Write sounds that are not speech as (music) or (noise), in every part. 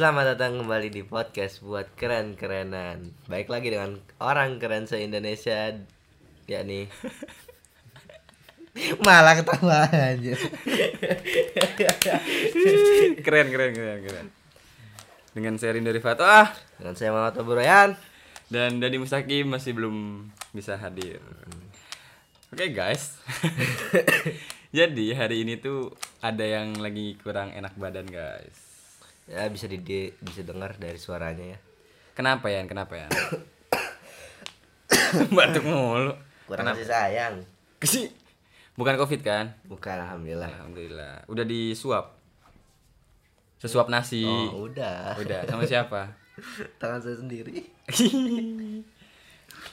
Selamat datang kembali di podcast buat keren-kerenan. Baik lagi dengan orang keren se-Indonesia yakni (laughs) malah ketawa aja. (laughs) keren keren keren keren dengan sharing dari Fatwa Dengan saya Muhammad Aburayan. dan Dani Mustaqim masih belum bisa hadir oke guys (laughs) jadi hari ini tuh ada yang lagi kurang enak badan guys Ya bisa di di- bisa dengar dari suaranya ya. kenapa ya kenapa ya (coughs) batuk mulu Kurang kasih sayang. Kesi- bukan covid kan Bukan alhamdulillah. alhamdulillah udah disuap sesuap nasi Oh, udah. udah sama siapa (laughs) Tangan saya sendiri. (laughs)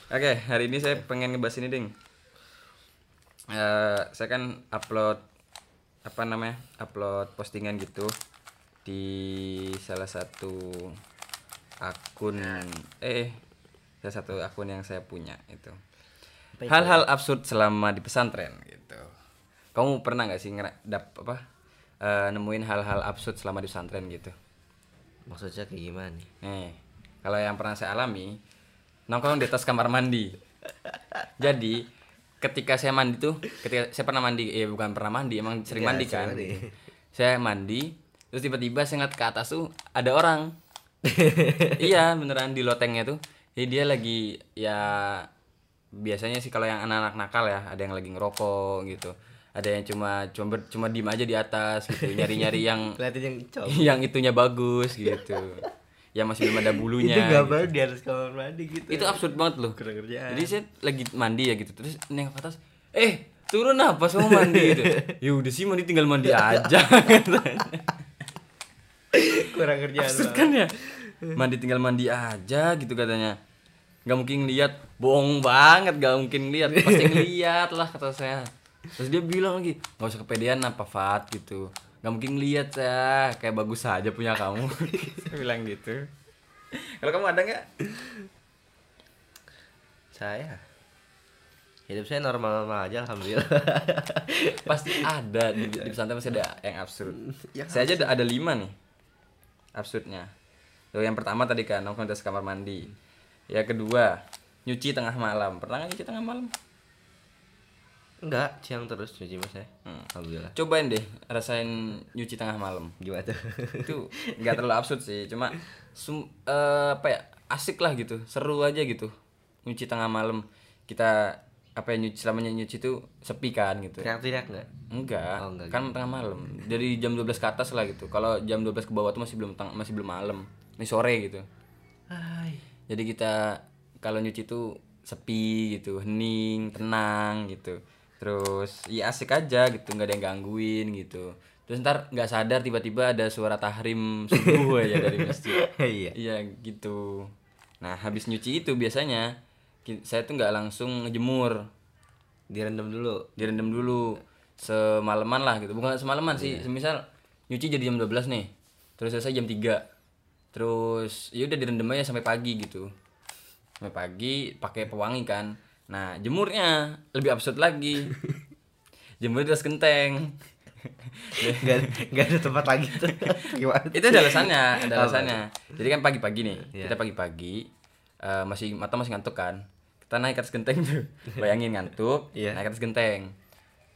Oke, hari ini saya pengen ngebahas ini, Ding. Eh, saya kan upload apa namanya? Upload postingan gitu di salah satu akun eh salah satu akun yang saya punya itu. Hal-hal absurd selama di pesantren gitu. Kamu pernah nggak sih ngera- dap apa? eh, nemuin hal-hal absurd selama di pesantren gitu? Maksudnya kayak gimana nih? Nih, kalau yang pernah saya alami, nongkrong di atas kamar mandi. Jadi, ketika saya mandi tuh, ketika saya pernah mandi, eh bukan pernah mandi, emang sering Iya, mandi sering kan. mandi. Saya mandi, terus tiba-tiba saya ngeliat ke atas tuh ada orang. (laughs) iya, beneran di lotengnya tuh. Jadi dia lagi ya biasanya sih kalau yang anak-anak nakal ya, ada yang lagi ngerokok gitu. Ada yang cuma cuma ber- cuma diem aja di atas gitu, (laughs) nyari-nyari yang yang (laughs) yang itunya bagus gitu yang masih belum ada bulunya Itu gitu. gambar di atas kamar mandi gitu. itu absurd banget loh Kurang kerjaan. jadi saya lagi mandi ya gitu terus nengok ke atas eh turun apa semua mandi gitu ya udah sih mandi tinggal mandi aja kurang kerjaan. absurd kan ya mandi tinggal mandi aja gitu katanya. Nggak mungkin lihat bohong banget nggak mungkin lihat pasti ngeliat lah kata saya. Terus dia bilang lagi nggak usah kepedean apa Fat? gitu. Nggak mungkin lihat ya. Kayak bagus saja punya kamu. (laughs) Saya bilang gitu. Kalau kamu ada nggak? Saya? Hidup saya normal-normal aja alhamdulillah. pasti ada. Di, di pesantren pasti ada yang absurd. Yang saya aja ada, ada lima nih absurdnya Tuh, yang pertama tadi kan nongkrong di atas kamar mandi yang kedua nyuci tengah malam pernah nggak nyuci tengah malam Enggak, siang terus cuci mas saya. Hmm. Alhamdulillah. cobain deh rasain nyuci tengah malam Gimana tuh? itu nggak terlalu absurd sih cuma sum, eh, apa ya asik lah gitu seru aja gitu nyuci tengah malam kita apa ya nyuci selamanya nyuci itu sepi kan gitu. Teriak-teriak enggak? enggak, Oh, enggak kan tengah malam. Dari jam 12 ke atas lah gitu. Kalau jam 12 ke bawah tuh masih belum teng- masih belum malam. Ini sore gitu. Hai. jadi kita kalau nyuci tuh sepi gitu. Hening tenang gitu. Terus ya asik aja gitu. Nggak ada yang gangguin gitu. Terus ntar nggak sadar tiba-tiba ada suara tahrim subuh aja dari masjid. (laughs) Iya. iya gitu. Nah habis nyuci itu biasanya saya tuh nggak langsung ngejemur. Direndam dulu. direndam dulu. Semalaman lah gitu. Bukan semalaman sih. Semisal nyuci jadi jam 12 nih. Terus selesai jam 3 terus ya udah direndam aja sampai pagi gitu. Sampai pagi pakai pewangi kan. Nah jemurnya lebih absurd lagi. (laughs) Jemur genteng. (laughs) Enggak enggak ada tempat lagi tuh. (laughs) Gimana? itu ada alasannya ada alasannya. Jadi kan pagi-pagi nih Iya. kita pagi-pagi eh, masih mata masih ngantuk kan kita naik ke atas genteng tuh. (laughs) Bayangin ngantuk Iya. naik ke atas genteng.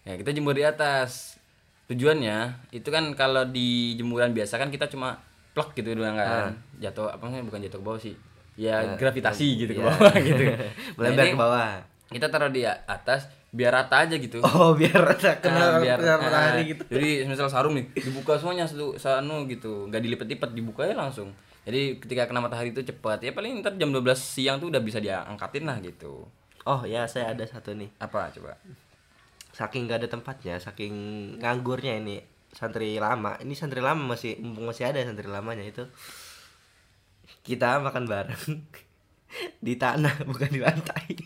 Ya kita jemur di atas. Tujuannya itu kan kalau di jemuran biasa kan kita cuma plak gitu doang kan. Jatuh apa namanya bukan jatuh ke bawah sih. Ya gravitasi gitu ke bawah (laughs) gitu. (laughs) Melebar Nah, ke bawah. kita taruh di atas biar rata aja gitu. Oh, biar ada kena Nah, biar kena ah, matahari gitu. Jadi misal sarung nih dibuka semuanya satu sanu gitu, nggak dilipet-lipet dibuka ya langsung. Jadi ketika kena matahari itu cepat. Ya paling ntar jam 12 siang tuh udah bisa diangkatin lah gitu. Oh, ya saya ada satu nih. Apa coba? Saking gak ada tempatnya, saking nganggurnya ini santri lama. Ini santri lama masih mumpung masih ada santri lamanya itu. Kita makan bareng (laughs) di tanah bukan di lantai. (laughs)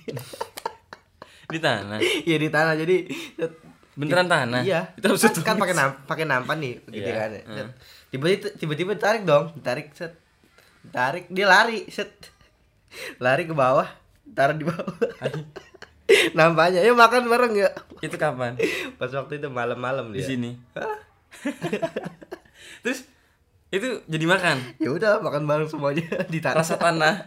Di tanah. Iya di tanah jadi Beneran tanah? Iya. Itu absurd kan, kan pakai nam pakai nampan nih gitu Iya. kan. Tiba-tiba tiba-tiba tarik dong, tarik set. Tarik dia lari set. Lari ke bawah, taruh di bawah. (laughs) Nampaknya, yuk makan bareng ya. Itu kapan? Pas waktu itu malam-malam Di sini. (laughs) Terus itu jadi makan? Ya udah makan bareng semuanya (laughs) di tanah rasa tanah?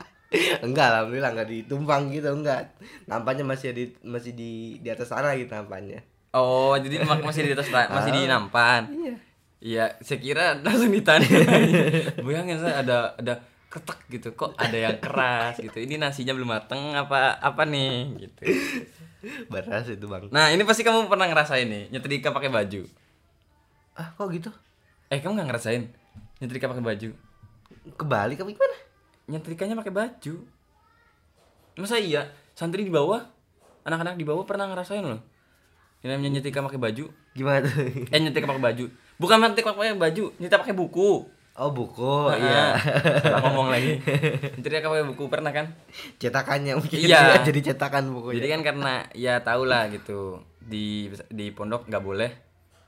Enggak alhamdulillah enggak ditumpang gitu enggak. Nampaknya masih di masih di di atas tanah gitu nampaknya. Oh jadi masih di atas ta- masih di nampan? Iya. Iya saya kira langsung ditanya. Bayangin saya ada ada ketek gitu kok ada yang keras gitu. Ini nasinya belum mateng apa apa nih gitu. Beras itu bang. Nah ini pasti kamu pernah ngerasain nih nyetrika pakai baju. Ah kok gitu? Eh kamu nggak ngerasain nyetrika pakai baju? Kebalik apa gimana? Nyetrikanya pakai baju. Masa iya? Santri di bawah? Anak-anak di bawah pernah ngerasain loh. Yang namanya nyetrika pakai baju. Gimana tuh? Eh nyetrika pakai baju. Bukan nyetrika pakai baju nyetrika pakai buku oh buku iya. Salah ngomong lagi. Nyetrika pakai buku pernah kan? Cetakannya mungkin Iya. ya, jadi cetakan bukunya. Jadi kan karena ya tau lah gitu di di pondok nggak boleh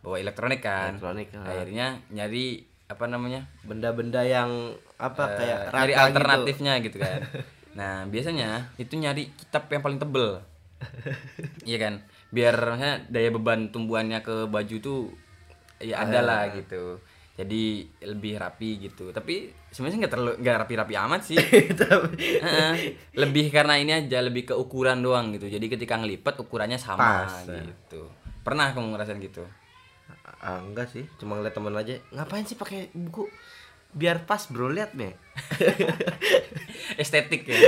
bawa elektronik kan. Elektronik, ah. akhirnya nyari apa namanya? Benda-benda yang apa Eh, kayak nyari raka alternatifnya gitu. kan. (laughs) Nah biasanya itu nyari kitab yang paling tebel. Iya kan? Biar daya beban tumbuhannya ke baju tuh ya ada lah gitu jadi lebih rapi gitu. Tapi sebenarnya nggak terlalu nggak rapi-rapi amat sih. (laughs) Lebih karena ini aja lebih ke ukuran doang gitu. Jadi ketika ngelipet ukurannya sama Pas, ya. gitu. Pernah kamu ngerasain gitu? Ah, enggak sih. Cuma ngeliat temen aja ngapain sih pakai buku? Biar pas bro. Lihat nih (laughs) estetik ya.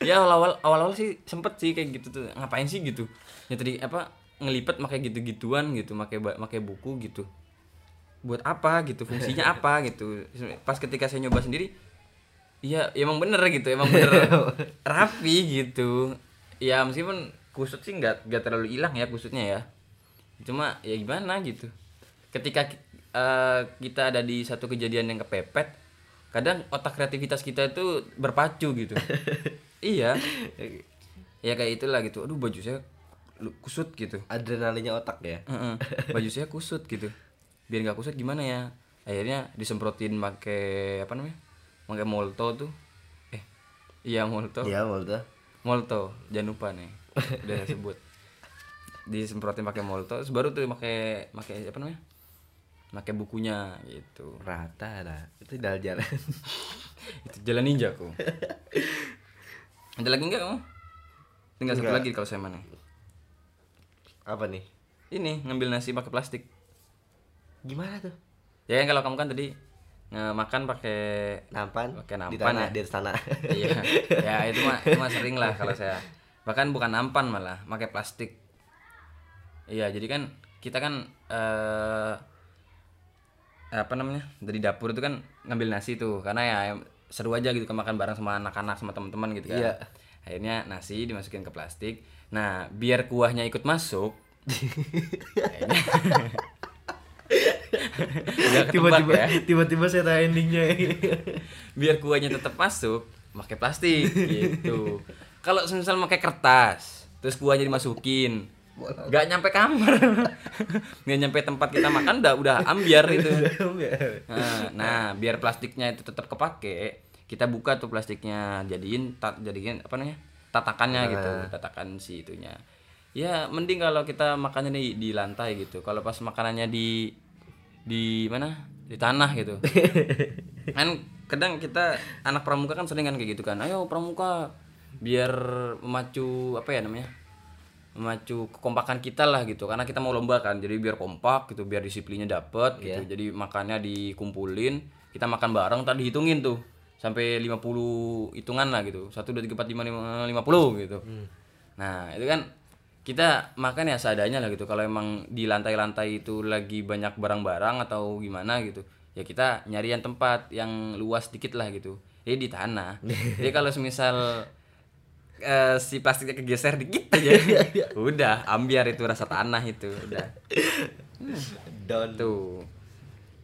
Ya awal-awal awal-awal sih sempet sih kayak gitu tuh. Ngapain sih? gitu. Ya tadi apa ngelipet pakai gitu-gituan gitu pakai pakai buku gitu buat apa gitu fungsinya (laughs) apa gitu. Pas ketika saya nyoba sendiri iya emang bener gitu emang bener (laughs) rapi gitu. Ya meskipun kusut sih nggak nggak terlalu hilang ya kusutnya ya. Cuma ya gimana gitu. Ketika eh, kita ada di satu kejadian yang kepepet kadang otak kreativitas kita itu berpacu gitu. (laughs) Iya. Ya kayak itulah gitu. Aduh baju saya kusut gitu. Adrenalinnya otak ya? Baju saya kusut gitu biar nggak kusut gimana ya? Akhirnya disemprotin pakai apa namanya? Pakai molto tuh. Eh iya molto. Iya tuh molto. Jangan lupa nih. Udah sebut. Disemprotin pakai molto terus baru tuh pakai pakai apa namanya? Pakai bukunya gitu. Rata lah itu jalan jalan (laughs) itu jalan ninja kok ada lagi nggak kamu tinggal satu Enggak. lagi kalau saya mana. Apa nih? Ini ngambil nasi pakai plastik gimana tuh? Ya kan kalau kamu kan tadi makan pakai nampan. Pakai di nampan tanah ya? di tanah (laughs) iya. Ya itu mah itu mah sering lah kalau saya. Bahkan bukan nampan malah pakai plastik. Iya jadi kan kita kan eh apa namanya dari dapur itu kan ngambil nasi tuh. Karena ya seru aja gitu kan makan bareng sama anak-anak sama teman-teman gitu kan. Iya. akhirnya nasi dimasukin ke plastik. Nah biar kuahnya ikut masuk (laughs) ketebak (laughs) (laughs) tiba-tiba ya. tiba-tiba saya tahu endingnya. (laughs) Biar kuahnya tetap masuk pakai plastik (laughs) gitu. Kalau misal pakai kertas terus kuahnya dimasukin nggak nyampe kamar. Nggak nyampe tempat kita makan udah udah ambiar itu nah, nah biar plastiknya itu tetap kepake kita buka tuh plastiknya jadiin jadiin apa namanya? Tatakannya gitu tatakan si itunya. Ya mending kalau kita makannya di di lantai gitu. Kalau pas makanannya di di mana? Di tanah gitu. (laughs) Kan kadang kita anak pramuka kan sering kan kayak gitu kan ayo pramuka biar memacu apa ya namanya memacu kekompakan kita lah gitu. Karena kita mau lomba kan jadi biar kompak gitu biar disiplinnya dapet gitu. Jadi makannya dikumpulin kita makan bareng tadi hitungin tuh. Sampai 50 hitungan lah gitu. 1 2 3 4 5 5 50 gitu. Nah itu kan kita makan ya seadanya lah gitu. Kalau emang di lantai-lantai itu lagi banyak barang-barang atau gimana gitu ya kita nyari yang tempat yang luas dikit lah gitu. Jadi di tanah. (laughs) Jadi kalau semisal eh, si plastiknya kegeser dikit aja udah ambiar itu rasa tanah itu udah. (laughs) Down. Tuh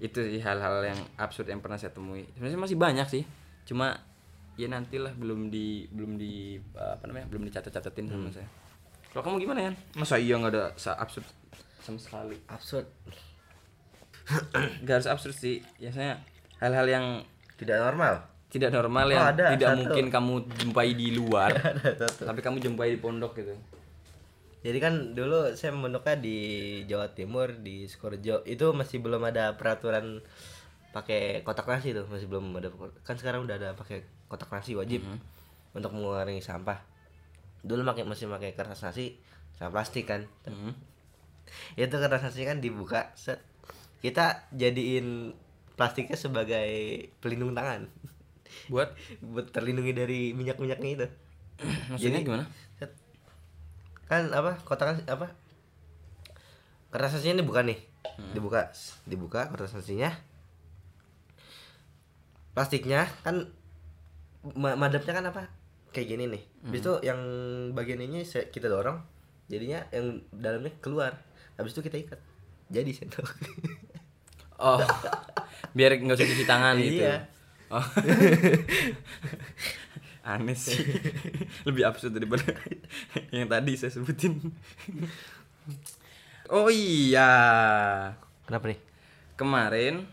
itu sih hal-hal yang absurd yang pernah saya temui. Sebenarnya masih banyak sih. Cuma ya nantilah belum di belum di apa namanya belum dicatat-catatin sama saya kalau kamu gimana ya masa iya nggak ada sa- absurd sama sekali? Absurd. Nggak harus absurd sih. Biasanya hal-hal yang tidak normal. tidak normal Oh, yang ada, tidak satu. mungkin kamu jumpai di luar (laughs) satu. tapi kamu jumpai di pondok gitu. Jadi kan dulu saya mondoknya di Jawa Timur di Sukorejo. Itu masih belum ada peraturan pakai kotak nasi tuh masih belum ada. Kan sekarang udah ada pakai kotak nasi wajib untuk mengurangi sampah dulu pakai masih pakai kertas nasi sama plastik kan. Hmm. itu kertas nasi kan dibuka set. Kita jadiin plastiknya sebagai pelindung tangan. Buat? (laughs) Buat terlindungi dari minyak minyaknya itu. (clears throat) Maksudnya Jadi- gimana? Set. kan apa kotak apa? Kertas nasinya dibuka nih. Dibuka dibuka kertas nasinya. Plastiknya kan ma- madepnya kan apa kayak gini nih. Habis itu yang bagian ini kita dorong jadinya yang dalamnya keluar. Habis itu kita ikat. Jadi sendok (laughs) oh biar nggak usah cuci tangan gitu Iya. oh. (laughs) Aneh sih. (laughs) Lebih absurd daripada yang tadi saya sebutin. Oh iya. Kenapa nih? Kemarin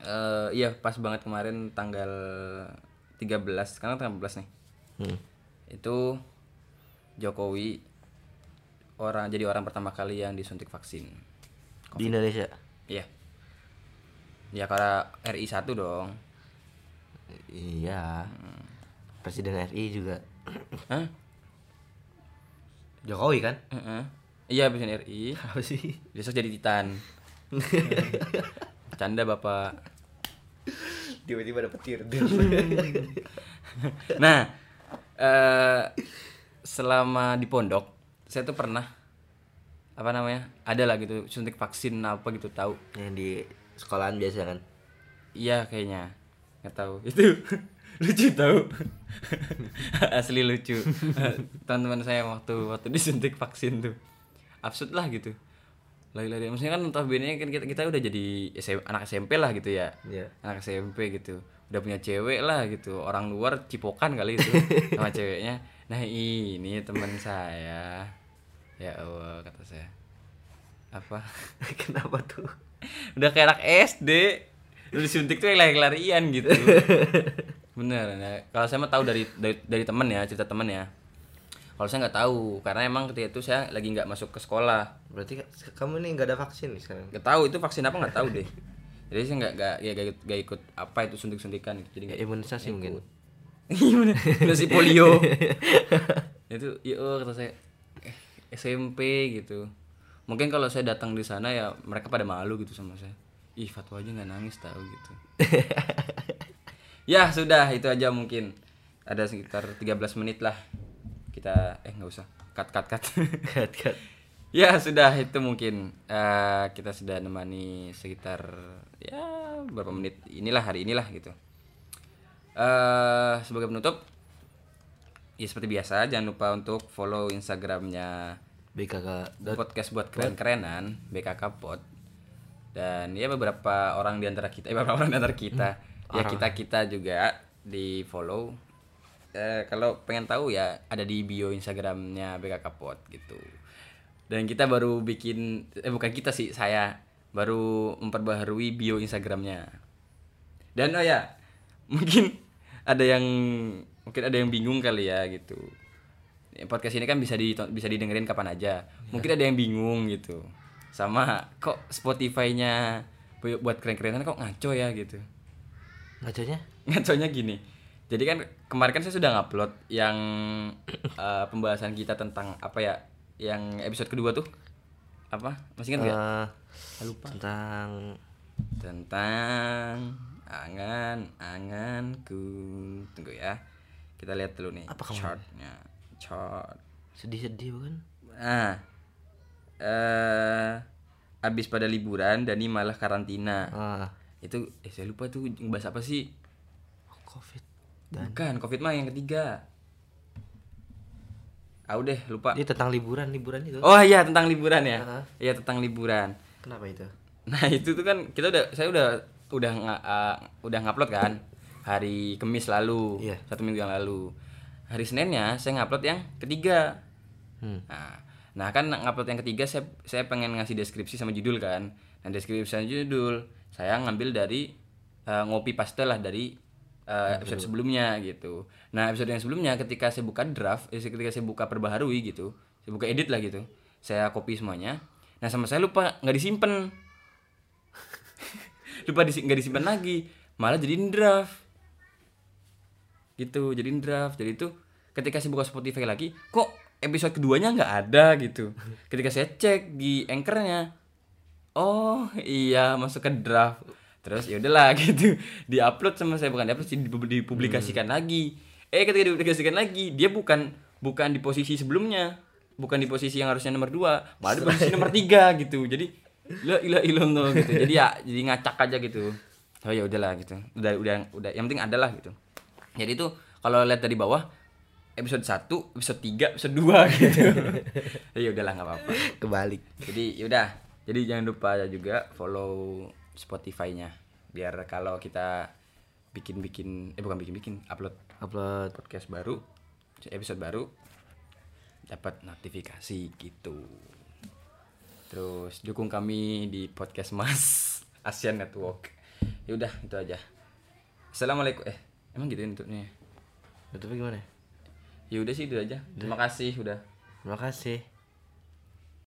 eh iya pas banget kemarin tanggal 13 sekarang tanggal 14 nih hmm. itu Jokowi orang jadi orang pertama kali yang disuntik vaksin di Indonesia? Iya. Ya karena RI 1 dong. Iya. Presiden RI juga. Hah? Jokowi kan? Heeh. iya presiden RI (laughs) apa sih? Besok jadi Titan. (laughs) Canda bapak. Tiba-tiba dapet tir (laughs) nah eh selama di pondok saya tuh pernah apa namanya ada lah gitu suntik vaksin apa gitu tahu. Yang di sekolahan biasa kan? Iya kayaknya. Nggak tahu. (laughs) Itu lucu tahu. (laughs) Asli lucu. Teman-teman saya waktu waktu disuntik vaksin tuh. Absurd lah gitu. Lagi-lagi maksudnya kan notabene kan kita, kita udah jadi SM anak SMP lah gitu ya. Iya. anak SMP gitu udah punya cewek lah gitu. Orang luar cipokan kali itu (laughs) sama ceweknya. Nah ini teman saya. Ya Allah kata saya. Apa? (laughs) Kenapa tuh? Udah kayak anak SD lu disuntik tuh yang lari-larian gitu. (laughs) Bener. Nah, kalau saya mah tahu dari dari, dari temen ya cerita temen ya. Kalau saya nggak tahu karena emang ketika itu saya lagi nggak masuk ke sekolah. Berarti ka- kamu ini nggak ada vaksin nih sekarang? Nggak tahu itu vaksin apa nggak tahu deh jadi saya nggak nggak ya, nggak ikut- apa itu suntik suntikan gitu. Jadi nggak imunisasi mungkin. (laughs) Gimana si polio. (laughs) Itu ya oh, kata saya eh, SMP gitu. Mungkin kalau saya datang di sana ya mereka pada malu gitu sama saya. Ih fatwa aja nggak nangis tahu gitu. (laughs) Ya sudah itu aja mungkin. Ada sekitar 13 menit lah. Kita eh nggak usah. Cut cut cut. Kat kat ya sudah itu mungkin. Eh, kita sudah nemani sekitar ya berapa menit inilah hari inilah gitu. Eh sebagai penutup ya seperti biasa jangan lupa untuk follow instagramnya BKK dot podcast buat keren-kerenan BKK Pod. Dan ya beberapa orang di antara kita eh, beberapa orang di antara kita. Ya kita kita juga di follow. Eh, kalau pengen tahu ya ada di bio Instagramnya BKK Pod gitu dan kita baru bikin eh bukan kita sih saya baru memperbaharui bio Instagramnya. Dan oh ya mungkin ada yang mungkin ada yang bingung kali ya gitu. Ya, podcast ini kan bisa di bisa didengerin kapan aja. Mungkin ada yang bingung gitu. Sama kok Spotify-nya bu- buat keren-kerenan kok ngaco ya gitu. Ngaconya? Ngaconya gini. Jadi kan kemarin kan saya sudah ngupload yang eh, pembahasan kita tentang apa ya yang episode kedua tuh? Apa? Masih ingat nggak? Eh, lupa. tentang tentang angan anganku. Tunggu ya. Kita lihat dulu nih Apa kamu? chartnya. Chart. Sedih-sedih bukan? Nah eh abis pada liburan Dani malah karantina. Ah. Itu eh saya lupa tuh ngebahas apa sih? Covid. Bukan covid mah yang ketiga ah udah lupa. Ini tentang liburan liburan itu. Oh iya tentang liburan ya? Heeh. iya tentang liburan. Kenapa itu? Nah (laughs) itu tuh kan kita udah saya udah udah uh, udah ngupload kan? Hari Kamis lalu Iya. satu minggu yang lalu. Hari Seninnya saya ngupload yang ketiga. Hmm. nah, nah kan ngupload yang ketiga saya saya pengen ngasih deskripsi sama judul kan? Nah deskripsi sama judul saya ngambil dari uh, ngopi paste lah dari uh, episode sebelumnya gitu. Nah episode yang sebelumnya ketika saya buka draft eh, ketika saya buka perbaharui gitu saya buka edit lah gitu. Saya copy semuanya. Nah sama saya lupa nggak disimpan (laughs) lupa disi nggak disimpan lagi. Malah jadiin draft. Gitu jadiin draft. Jadi itu ketika saya buka Spotify lagi kok episode keduanya nggak ada gitu. Ketika saya cek di anchornya oh iya masuk ke draft terus ya udahlah (laughs) gitu. Diupload sama saya bukan diupload dipublikasikan lagi. Eh ketika dipublikasikan lagi dia bukan bukan di posisi sebelumnya. Bukan di posisi yang harusnya nomor dua. Malah di posisi nomor tiga gitu. Jadi la ilah illallah gitu. Jadi ya jadi ngacak aja gitu. Oh ya udahlah gitu. Udah udah udah. Yang penting adalah gitu. Jadi itu kalau lihat dari bawah episode 1, episode 3, episode 2 (laughs) gitu. ya udahlah nggak apa-apa. Kebalik. Jadi yaudah. Jadi jangan lupa juga follow Spotify-nya biar kalau kita bikin-bikin eh bukan bikin-bikin upload Upload podcast baru episode baru dapat notifikasi gitu. Terus dukung kami di podcast Mas (laughs) Asian Network. Ya udah itu aja. Assalamualaikum. Eh emang gitu tutupnya. Tutupnya gimana? Ya udah sih itu aja. Terima kasih udah Terima kasih.